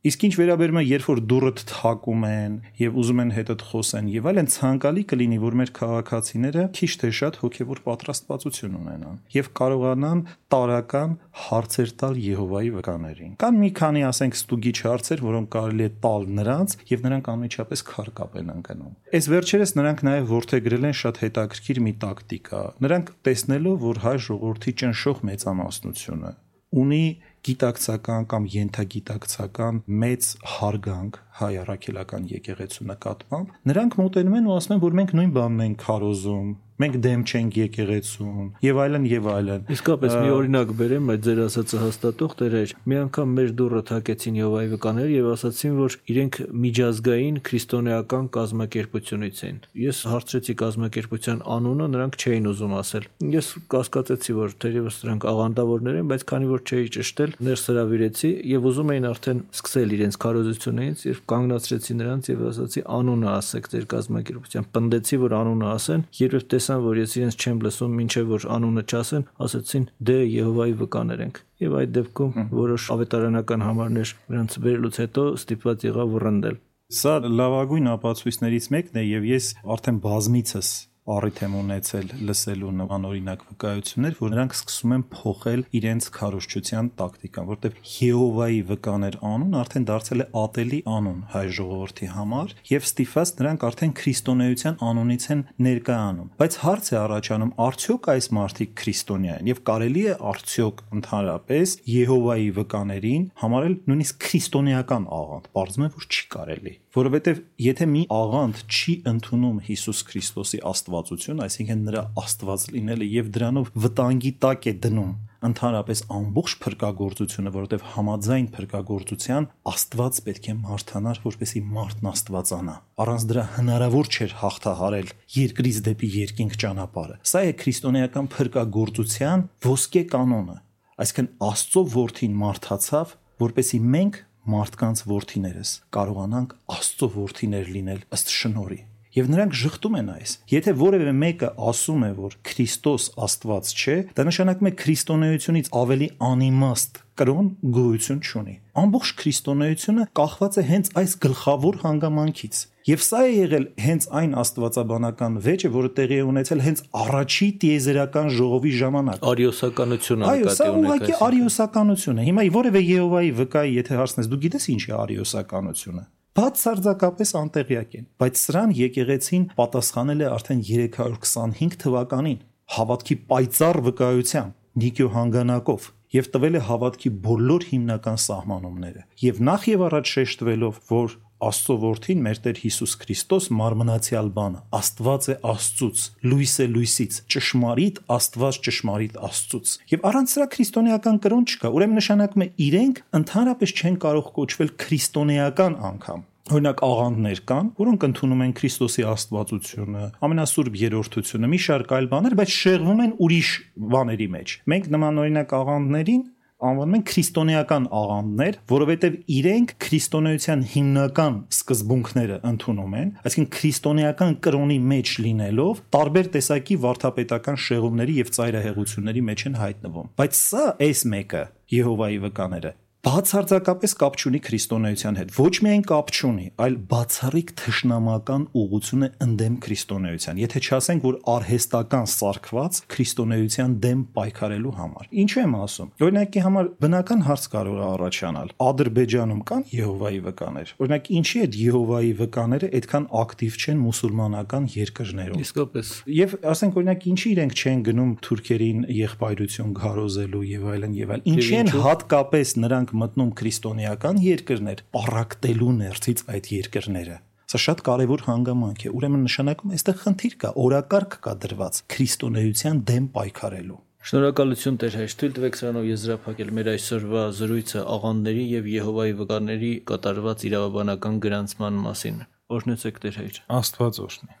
Իսկ ինչ վերաբերում է երբ որ դուրը թակում են եւ ուզում են հետդ խոսեն եւ այլն ցանկալի կլինի որ մեր քաղաքացիները քիչ թե շատ հոգեվոր պատրաստվածություն ունենան եւ կարողանան տարական հարցեր տալ Եհովայի վկաներին։ Կան մի քանի ասենք ստուգիչ հարցեր, որոնք կարելի է տալ նրանց եւ նրանք անմիջապես քար կապեն ընկնում։ Այս վերջերս նրանք նաեւ ворթեգրել են շատ հետաքրքիր մի տակտիկա։ Նրանք տեսնելով որ հայ ժողովրդի ճնշող մեծամասնությունը ունի գիտակցական կամ յենթագիտակցական մեծ հարգանք հայ առաքելական եկեղեցու նկատմամբ նրանք մոտենում են ու ասում են որ մենք նույն բանն ենք քարոզում մենք դեմ չենք եկեղեցուն եւ այլն եւ այլն իսկապես մի օրինակ բերեմ այդ ձեր ասածը հաստատող դերեր մի անգամ մեր դուրը թակեցին Եհովայի վկաներ եւ ասացին որ իրենք միջազգային քրիստոնեական կազմակերպությունից են ես հարցրեցի կազմակերպության անունը նրանք չէին ուզում ասել ես կասկածեցի որ թերևս նրանք աղանդավորներ են բայց քանի որ չէի ճշտել ներս հravirեցի եւ ուզում էին արդեն սկսել իրենց քարոզությունից եւ կանգնացրեցի նրանց եւ ասացի անունը ասեք ձեր կազմակերպության պնդեցի որ անունը ասեն երբ տեսա տեսան, որ ես իրենց չեմ լսում, ինչեւ որ անունը չասեն, ասացին՝ «Դե Եհովայի վկաներ ենք»։ Եվ այդ դեպքում որոշ ավետարանական համարներ նրանց վերելուց հետո ստիպված եղավ վռնդել։ Սա լավագույն ապացույցներից մեկն է եւ ես արդեն բազմիցս առիթ եմ ունեցել լսելու նմանօրինակ վկայություններ, որ նրանք սկսում են փոխել իրենց քարոշչության տակտիկան, որտեղ Եհովայի վկաներ անուն արդեն դարձել է ատելի անուն հայ ժողովրդի համար եւ ստիփած նրանք արդեն քրիստոնեության անունից են ներկայանում։ Բայց հարց է առաջանում, արդյոք այս մարդիկ քրիստոնյա են եւ կարելի է արդյոք ընդհանրապես Եհովայի վկաներին համարել նույնիսկ քրիստոնեական աղանդ։ Պարզվում է, որ չի կարելի որովհետև եթե մի աղանդ չի ընդունում Հիսուս Քրիստոսի աստվածություն, այսինքն նրա աստված լինելը եւ դրանով վտանգի տակ է դնում ընդհանրապես ամբողջ փրկagorցությունը, որովհետև համաձայն փրկagorցության Աստված պետք է մարթանար, որպեսի մարդն Աստվածանա։ Առանց դրա հնարավոր չէր հաղթահարել երկրից դեպի երկինք ճանապարհը։ Սա է քրիստոնեական փրկagorցության ոսկե կանոնը։ Այսինքն Աստծո որդին մարդացավ, որպեսի մենք մարդկանց որդիներս կարողանանք Աստծո որդիներ լինել ըստ շնորհի։ Եվ նրանք շղթում են այս։ Եթե որևէ մեկը ասում է, որ Քրիստոս Աստված չէ, դա նշանակում է քրիստոնեությունից ավելի անիմաստ կրոն գոյություն չունի։ Ամբողջ քրիստոնեությունը կախված է հենց այս գլխավոր հանգամանքից։ Եվ սա է եղել հենց այն աստվածաբանական վեճը, որը տեղի է ունեցել հենց առաջի տիեզերական ժողովի ժամանակ։ Արիոսականությունը Այո, սա ուղղակի արիոսականություն է։ Հիմա որևէ Եհովայի վկայի, եթե հարցնես, դու գիտես ինչ է արիոսականությունը բացարձակապես անտեղյակ են, բայց սրան եկեղեցին պատասխանել է արդեն 325 թվականին հավատքի պայծառ վկայությամբ Նիկիո հանգանակով եւ տվել է հավատքի բոլոր հիմնական սահմանումները եւ նախ եւ առաջ շեշտվելով որ Աստծո որդին մեր Տեր Հիսուս Քրիստոս մարմնացիալ բանը Աստված է Աստծուց լույս է լույսից ճշմարիտ Աստված ճշմարիտ Աստծուց եւ առանց սրա քրիստոնեական կրոն չկա ուրեմն նշանակում է իրենք ընդհանրապես չեն կարող կոչվել քրիստոնեական անգամ Օրինակ աղանդներ կան, որոնք ընդունում են Քրիստոսի Աստվածությունը, ամենասուրբ երրորդությունը, մի շարք այլ բաներ, բայց շեղվում են ուրիշ բաների մեջ։ Մենք նման օրինակ աղանդներին անվանում են քրիստոնեական աղանդներ, որովհետև իրենք քրիստոնեության հիմնական սկզբունքները ընդունում են, այսինքն քրիստոնեական կրոնի մեջ լինելով տարբեր տեսակի վարդապետական շեղումների եւ ծայրահեղությունների մեջ են հայտնվում։ Բայց սա այս մեկը Եհովայի վկաները բացարձակապես կապ չունի քրիստոնեության հետ։ Ոչ միայն կապ չունի, այլ բացառիկ թշնամական ուղղություն է ընդդեմ քրիստոնեության։ Եթե չասենք, որ արհեստական սարկված քրիստոնեության դեմ պայքարելու համար։ Ինչու եմ ասում։ Օրինակի համար բնական հարց կարող է առաջանալ։ Ադրբեջանում կան Եհովայի վկաներ։ Օրինակ, ինչի է Եհովայի վկաները այդքան ակտիվ չեն մուսուլմանական երկրներում։ Իսկապես։ Եվ ասենք օրինակ, ինչի իրենք չեն գնում թուրքերին եղբայրություն գարոզելու եւ այլն եւ այլն։ Ինչի են հատկապես նրանք ենք մտնում քրիստոնեական երկրներ, պարակտելու ներսից այդ երկրները։ Սա շատ կարևոր հանգամանք է։ Ուրեմն նշանակում է, այստեղ խնդիր կա, օրակարգ կա դրված քրիստոնեության դեմ պայքարելու։ Շնորհակալություն Տեր հայր, թույլ տվեք սրանով եզրափակել մեր այսօրվա զրույցը աղանդների եւ Եհովայի վկաների կատարված իրավաբանական գրանցման մասին։ Օրհնեցեք Տեր հայր։ Աստված օրհնի։